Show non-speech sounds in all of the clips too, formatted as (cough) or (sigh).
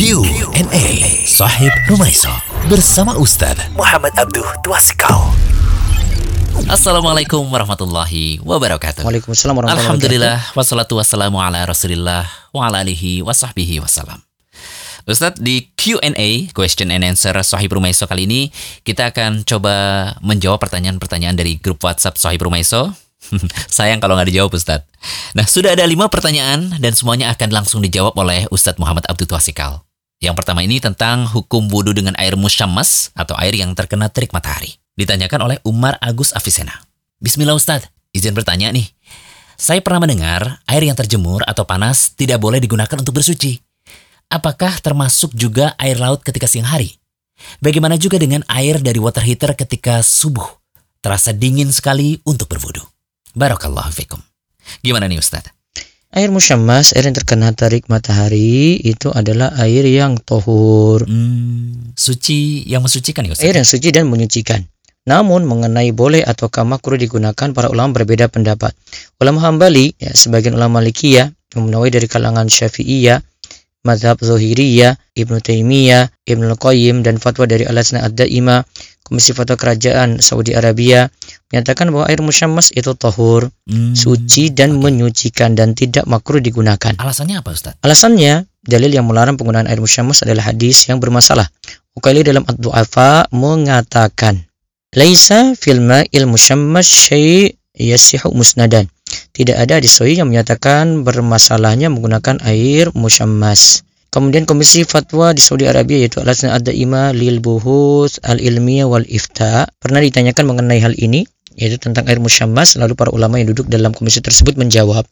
Q&A Sahib Rumaiso bersama Ustaz Muhammad Abduh Twasikal. Assalamualaikum warahmatullahi wabarakatuh. Waalaikumsalam warahmatullahi Alhamdulillah wassalatu wassalamu ala Rasulillah wa ala alihi wa sahbihi wasallam. Ustadz di Q&A question and answer Sahib Rumaiso kali ini kita akan coba menjawab pertanyaan-pertanyaan dari grup WhatsApp Sahib Rumaiso. (laughs) Sayang kalau nggak dijawab Ustadz. Nah sudah ada lima pertanyaan dan semuanya akan langsung dijawab oleh Ustadz Muhammad Abdul Twasikal. Yang pertama ini tentang hukum wudhu dengan air musyammas atau air yang terkena terik matahari. Ditanyakan oleh Umar Agus Afisena. Bismillah Ustadz, izin bertanya nih. Saya pernah mendengar air yang terjemur atau panas tidak boleh digunakan untuk bersuci. Apakah termasuk juga air laut ketika siang hari? Bagaimana juga dengan air dari water heater ketika subuh? Terasa dingin sekali untuk berwudu. Barakallahu fikum. Gimana nih Ustadz? Air musyammas, air yang terkena tarik matahari itu adalah air yang tohur, Hmm, suci yang mensucikan ya Ustaz? air yang suci dan menyucikan. Namun mengenai boleh atau makruh digunakan para ulama berbeda pendapat. Ulama Hambali, ya, sebagian ulama Malikiyah, Nawawi dari kalangan Syafi'iyah, Mazhab Zohiriyah, Ibnu Taimiyah, Ibnu Qayyim dan fatwa dari Al-Asna Ad-Daimah, Komisi Fatwa Kerajaan Saudi Arabia menyatakan bahwa air musyammas itu tohur, Hmm, suci dan oke. menyucikan dan tidak makruh digunakan. Alasannya apa Ustadz? Alasannya, dalil yang melarang penggunaan air musyammas adalah hadis yang bermasalah. Ukaili dalam Ad-Du'afa mengatakan, Laisa fil ma'il musyammas syai' yasihu musnadan. Tidak ada hadis yang menyatakan bermasalahnya menggunakan air musyammas. Kemudian Komisi Fatwa di Saudi Arabia yaitu Al-Asna Ad-Daimah lil Buhus Al-Ilmiyah wal Ifta pernah ditanyakan mengenai hal ini yaitu tentang air musyammas lalu para ulama yang duduk dalam komisi tersebut menjawab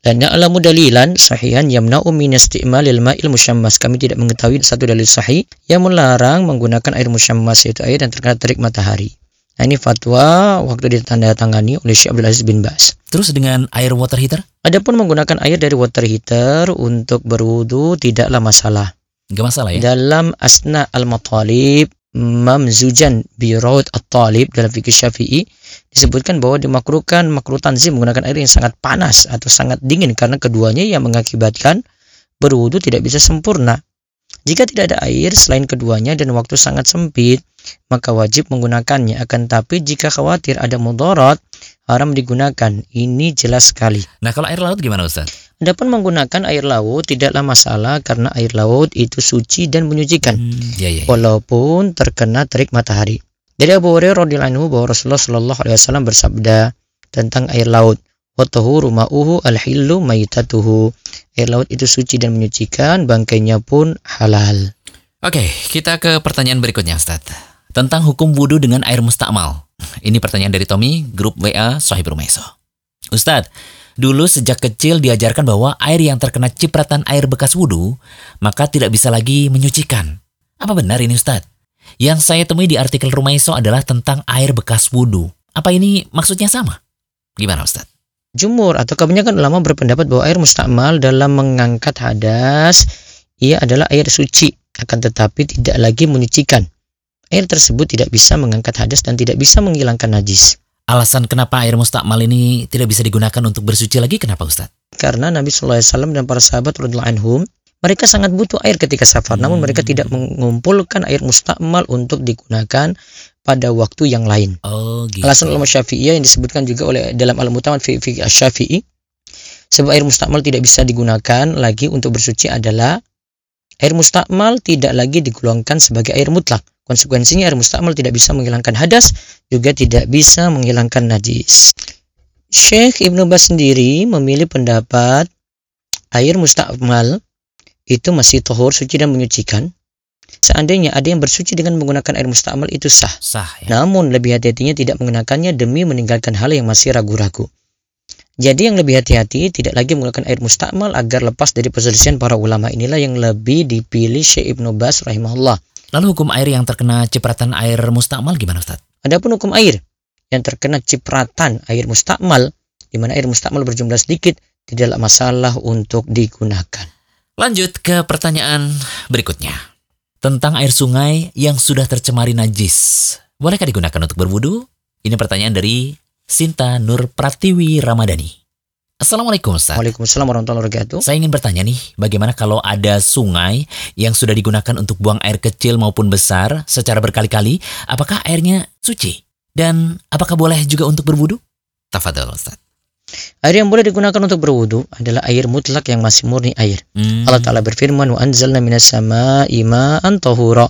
La na'lamu dalilan sahihan yamna'u min isti'malil ma'il musyammas. Kami tidak mengetahui satu dalil sahih yang melarang menggunakan air musyammas yaitu air yang terkena terik matahari. Nah, ini fatwa waktu ditandatangani oleh Syekh Abdul Aziz bin Bas. Terus dengan air water heater? Adapun menggunakan air dari water heater untuk berwudu tidaklah masalah. Nggak masalah ya? Dalam Asna al-Matalib Mamzujan bi Raud at-Talib dalam fikih Syafi'i disebutkan bahwa dimakruhkan makruh tanzim menggunakan air yang sangat panas atau sangat dingin karena keduanya yang mengakibatkan berwudu tidak bisa sempurna. Jika tidak ada air selain keduanya dan waktu sangat sempit, maka wajib menggunakannya. Akan tapi jika khawatir ada mudarat, haram digunakan. Ini jelas sekali. Nah kalau air laut gimana Ustadz? Adapun menggunakan air laut tidaklah masalah karena air laut itu suci dan menyucikan Hmm, ya ya. ya. walaupun terkena terik matahari. Dari Abu Hurairah radhiyallahu anhu bahwa Rasulullah shallallahu alaihi wasallam bersabda tentang air laut, "Wa tahuru ma'uhu al-hillu maitatuhu." Air laut itu suci dan menyucikan, bangkainya pun halal. Oke, kita ke pertanyaan berikutnya Ustadz. Tentang hukum wudhu dengan air mustakmal. Ini pertanyaan dari Tommy, grup WA Sohib Rumaiso. Ustadz, dulu sejak kecil diajarkan bahwa air yang terkena cipratan air bekas wudhu, maka tidak bisa lagi menyucikan. Apa benar ini Ustadz? Yang saya temui di artikel Rumaiso adalah tentang air bekas wudhu. Apa ini maksudnya sama? Gimana Ustadz? Jumur atau kebanyakan ulama berpendapat bahwa air mustakmal dalam mengangkat hadas ia adalah air suci akan tetapi tidak lagi menyucikan. Air tersebut tidak bisa mengangkat hadas dan tidak bisa menghilangkan najis. Alasan kenapa air mustakmal ini tidak bisa digunakan untuk bersuci lagi kenapa Ustadz? karena Nabi Shallallahu Alaihi Wasallam dan para sahabat anhum mereka sangat butuh air ketika safar namun Hmm. mereka tidak mengumpulkan air mustakmal untuk digunakan pada waktu yang lain Oh gitu. alasan ulama syafi'iyah yang disebutkan juga oleh dalam al-mutamad fi fi syafi'i sebab air mustakmal tidak bisa digunakan lagi untuk bersuci adalah air mustakmal tidak lagi digolongkan sebagai air mutlak konsekuensinya air mustakmal tidak bisa menghilangkan hadas juga tidak bisa menghilangkan najis Syekh Ibnu Bas sendiri memilih pendapat air mustakmal itu masih tohur, suci dan menyucikan. Seandainya ada yang bersuci dengan menggunakan air mustakmal itu sah. Sah ya. Namun lebih hati-hatinya tidak menggunakannya demi meninggalkan hal yang masih ragu-ragu. Jadi yang lebih hati-hati tidak lagi menggunakan air mustakmal agar lepas dari perselisihan para ulama inilah yang lebih dipilih Syekh Ibnu Bas rahimahullah. Lalu hukum air yang terkena cipratan air mustakmal gimana Ustaz? Adapun hukum air yang terkena cipratan air mustakmal di mana air mustakmal berjumlah sedikit tidaklah masalah untuk digunakan. Lanjut ke pertanyaan berikutnya. Tentang air sungai yang sudah tercemari najis. Bolehkah digunakan untuk berwudu? Ini pertanyaan dari Sinta Nur Pratiwi Ramadhani. Assalamualaikum Ustaz. Waalaikumsalam warahmatullahi wabarakatuh. Saya ingin bertanya nih, bagaimana kalau ada sungai yang sudah digunakan untuk buang air kecil maupun besar secara berkali-kali, apakah airnya suci? Dan apakah boleh juga untuk berwudu? Tafadhol Ustaz. Air yang boleh digunakan untuk berwudu adalah air mutlak yang masih murni air. Hmm, Allah Ta'ala berfirman, Wa anzalna minas sama'i ma'an tahura.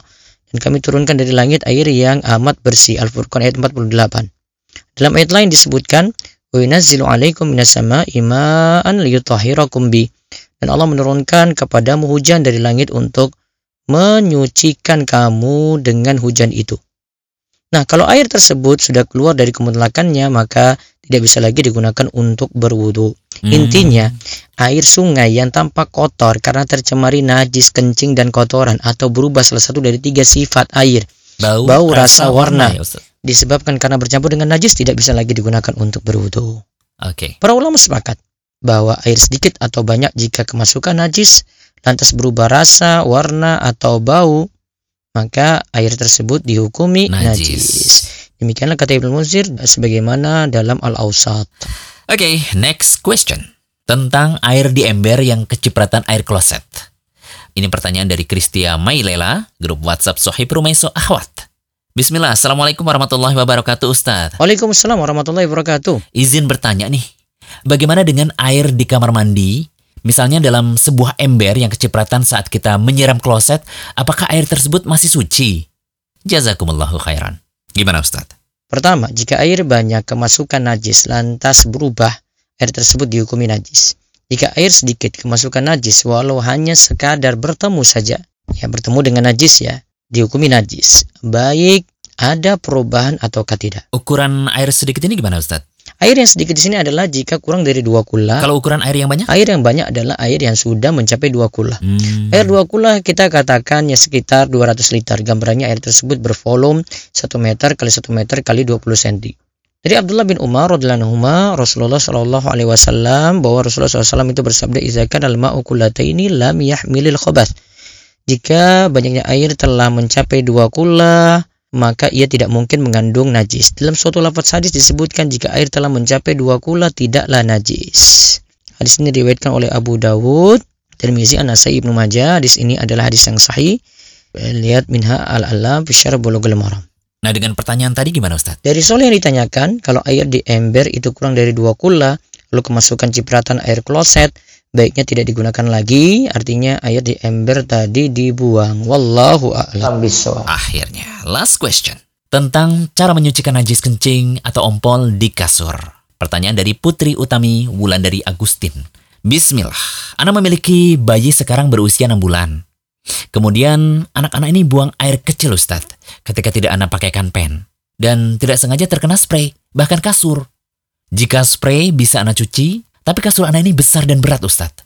Dan kami turunkan dari langit air yang amat bersih. Al-Furqan ayat 48. Dalam ayat lain disebutkan, Wa yunazzilu alaikum minas sama'i ma'an liyutahhirakum bi. Dan Allah menurunkan kepadamu hujan dari langit untuk menyucikan kamu dengan hujan itu. Nah, kalau air tersebut sudah keluar dari kemutlakannya, maka tidak bisa lagi digunakan untuk berwudu. hmm. Intinya, air sungai yang tampak kotor karena tercemari najis, kencing, dan kotoran atau berubah salah satu dari tiga sifat air bau, bau, rasa, warna. ya, Ustaz. Disebabkan karena bercampur dengan najis tidak bisa lagi digunakan untuk berwudu. Oke. Para ulama sepakat bahwa air sedikit atau banyak jika kemasukan najis lantas berubah rasa, warna, atau bau, maka air tersebut dihukumi najis. Najis. Demikianlah kata Ibnu Muzir sebagaimana dalam Al-Awsat. Oke, next question. Tentang air di ember yang kecipratan air kloset. Ini pertanyaan dari Kristia Mailela, grup WhatsApp Sohib Rumaiso Ahwat. Bismillah, Assalamualaikum warahmatullahi wabarakatuh Ustadz. Waalaikumsalam warahmatullahi wabarakatuh. Izin bertanya nih, bagaimana dengan air di kamar mandi? Misalnya dalam sebuah ember yang kecipratan saat kita menyiram kloset, apakah air tersebut masih suci? Jazakumullahu khairan. Gimana Ustadz? Pertama, jika air banyak kemasukan najis lantas berubah, air tersebut dihukumi najis. Jika air sedikit kemasukan najis walau hanya sekadar bertemu saja, ya bertemu dengan najis ya, dihukumi najis. Baik ada perubahan ataukah tidak. Ukuran air sedikit ini gimana Ustadz? Air yang sedikit di sini adalah jika kurang dari dua kula. Kalau ukuran air yang banyak? Air yang banyak adalah air yang sudah mencapai dua kula. Hmm. Air dua kula kita katakan ya sekitar 200 liter. Gambarannya air tersebut bervolume 1 meter kali 1 meter kali 20 cm. Dari Abdullah bin Umar radhiyallahu anhu Rasulullah Shallallahu alaihi wasallam bahwa Rasulullah SAW itu bersabda idza kana al-ma'u kullataini lam yahmilil khabath. Jika banyaknya air telah mencapai dua kula maka ia tidak mungkin mengandung najis. Dalam suatu lafaz hadis disebutkan jika air telah mencapai dua kula tidaklah najis. Hadis ini diriwayatkan oleh Abu Dawud, Tirmizi, An-Nasai, Ibnu Majah. Hadis ini adalah hadis yang sahih. Lihat minha al-alam fi syarh bulughul maram. Nah dengan pertanyaan tadi gimana Ustadz? Dari soal yang ditanyakan, kalau air di ember itu kurang dari dua kula, lalu kemasukan cipratan air kloset, baiknya tidak digunakan lagi, artinya air di ember tadi dibuang. Wallahu a'lam. Akhirnya, last question. Tentang cara menyucikan najis kencing atau ompol di kasur. Pertanyaan dari Putri Utami Wulandari Agustin. Bismillah, anak memiliki bayi sekarang berusia 6 bulan. Kemudian anak-anak ini buang air kecil Ustadz ketika tidak anak pakaikan pen. Dan tidak sengaja terkena spray, bahkan kasur. Jika spray bisa anak cuci, tapi kasur anak ini besar dan berat Ustadz.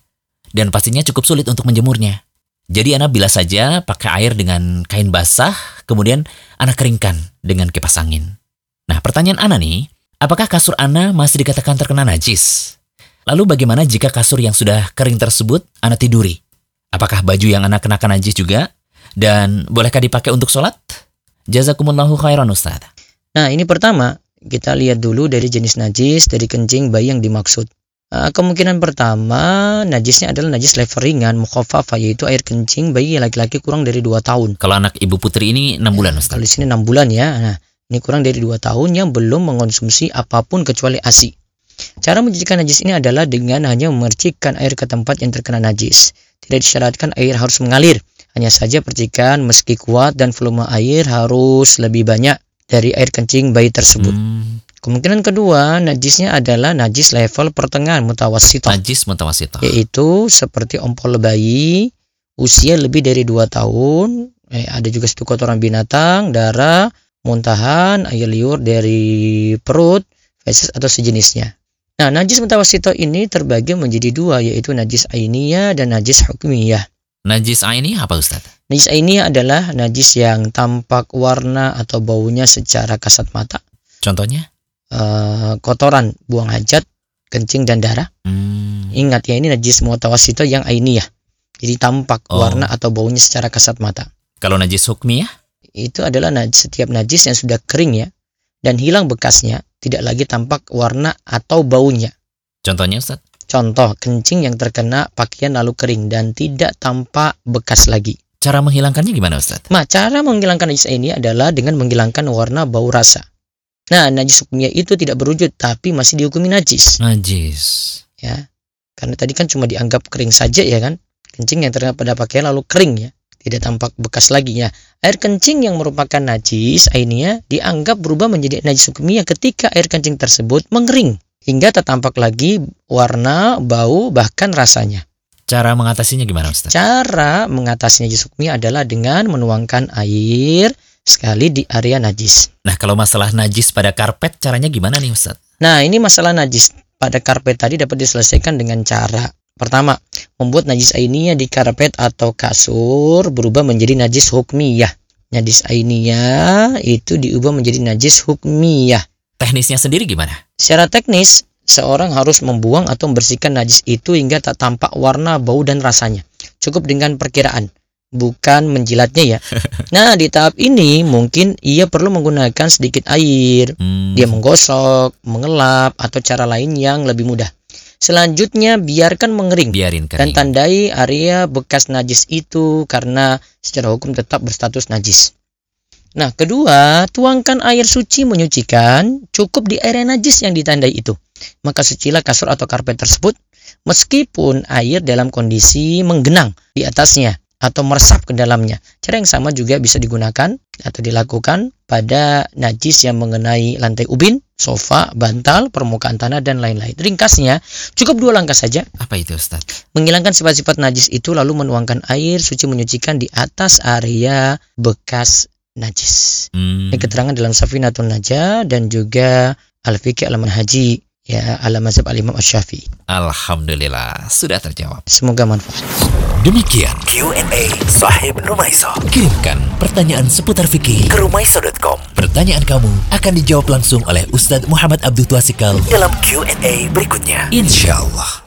Dan pastinya cukup sulit untuk menjemurnya. Jadi anak bilas saja pakai air dengan kain basah, kemudian anak keringkan dengan kipas angin. Nah pertanyaan Ana nih, apakah kasur Ana masih dikatakan terkena najis? Lalu bagaimana jika kasur yang sudah kering tersebut Ana tiduri? Apakah baju yang Ana kenakan najis juga? Dan bolehkah dipakai untuk sholat? Jazakumullahu khairan Ustaz. Nah, ini pertama, kita lihat dulu dari jenis najis dari kencing bayi yang dimaksud. Uh, kemungkinan pertama, najisnya adalah najis level ringan, mukhafafah, yaitu air kencing bayi laki-laki kurang dari 2 tahun. Kalau anak ibu putri ini 6 bulan Ustaz. Kalau di sini 6 bulan ya. Nah, ini kurang dari 2 tahun yang belum mengonsumsi apa pun kecuali ASI. Cara mencucikan najis ini adalah dengan hanya memercikkan air ke tempat yang terkena najis. Tidak disyaratkan air harus mengalir. Hanya saja percikan meski kuat dan volume air harus lebih banyak dari air kencing bayi tersebut. Hmm, Kemungkinan kedua, najisnya adalah najis level pertengahan mutawassithah, najis mutawasithah. yaitu seperti ompol bayi usia lebih dari 2 tahun, eh, ada juga situ kotoran binatang, darah, muntahan, air liur dari perut, feses atau sejenisnya. Nah, najis mutawassithah ini terbagi menjadi dua, yaitu najis ainiyah dan najis hukmiyah. Najis ini apa Ustaz? Najis ainiyah adalah najis yang tampak warna atau baunya secara kasat mata. Contohnya? Eh, kotoran, buang hajat, kencing dan darah. Hmm, Ingat ya ini najis mutawassithah yang ainiyah. Jadi tampak Oh. warna atau baunya secara kasat mata. kalau najis hukmiyah? Itu adalah najis, setiap najis yang sudah kering ya dan hilang bekasnya, tidak lagi tampak warna atau baunya. Contohnya Ustaz? Contoh, kencing yang terkena pakaian lalu kering dan tidak tampak bekas lagi. Cara menghilangkannya gimana Ustaz? Nah, cara menghilangkan najis ini adalah dengan menghilangkan warna bau rasa. Nah, najis hukumnya itu tidak berwujud tapi masih dihukumi najis, Najis. ya. Karena tadi kan cuma dianggap kering saja ya kan? Kencing yang terkena pada pakaian lalu kering ya, tidak tampak bekas lagi ya. Air kencing yang merupakan najis airnya dianggap berubah menjadi najis hukumnya ketika air kencing tersebut mengering hingga tak tampak lagi warna, bau, bahkan rasanya. Cara mengatasinya gimana Ustaz? Cara mengatasi najis hukumnya adalah dengan menuangkan air sekali di area najis. Nah, kalau masalah najis pada karpet caranya gimana nih Ustaz? Nah, ini masalah najis pada karpet tadi dapat diselesaikan dengan cara pertama, membuat najis ainiyah di karpet atau kasur berubah menjadi najis hukmiyah. Najis ainiyah itu diubah menjadi najis hukmiyah. Teknisnya sendiri gimana? Secara teknis, seorang harus membuang atau membersihkan najis itu hingga tak tampak warna, bau, dan rasanya. Cukup dengan perkiraan, bukan menjilatnya ya. (laughs) Nah, di tahap ini mungkin ia perlu menggunakan sedikit air, Hmm, dia menggosok, mengelap, atau cara lain yang lebih mudah. Selanjutnya, biarkan mengering biarin dan tandai area bekas najis itu karena secara hukum tetap berstatus najis. Nah, kedua, tuangkan air suci menyucikan cukup di area najis yang ditandai itu. Maka sucilah kasur atau karpet tersebut meskipun air dalam kondisi menggenang di atasnya atau meresap ke dalamnya. Cara yang sama juga bisa digunakan atau dilakukan pada najis yang mengenai lantai ubin, sofa, bantal, permukaan tanah, dan lain-lain. Ringkasnya, cukup dua langkah saja Apa itu Ustaz? menghilangkan sifat-sifat najis itu lalu menuangkan air suci menyucikan di atas area bekas najis. Hmm, Ini keterangan dalam Safinatun Najah dan juga Al-Fiqh Al-Manhaji ya ala mazhab Al-Imam Asy-Syafi'i. Alhamdulillah sudah terjawab. Semoga manfaat. Demikian Q&A Sahib Rumaiso kirimkan pertanyaan seputar fikih. ke rumaiso.com Pertanyaan kamu akan dijawab langsung oleh Ustadz Muhammad Abdul Twasikal. dalam Q&A berikutnya. Insya Allah.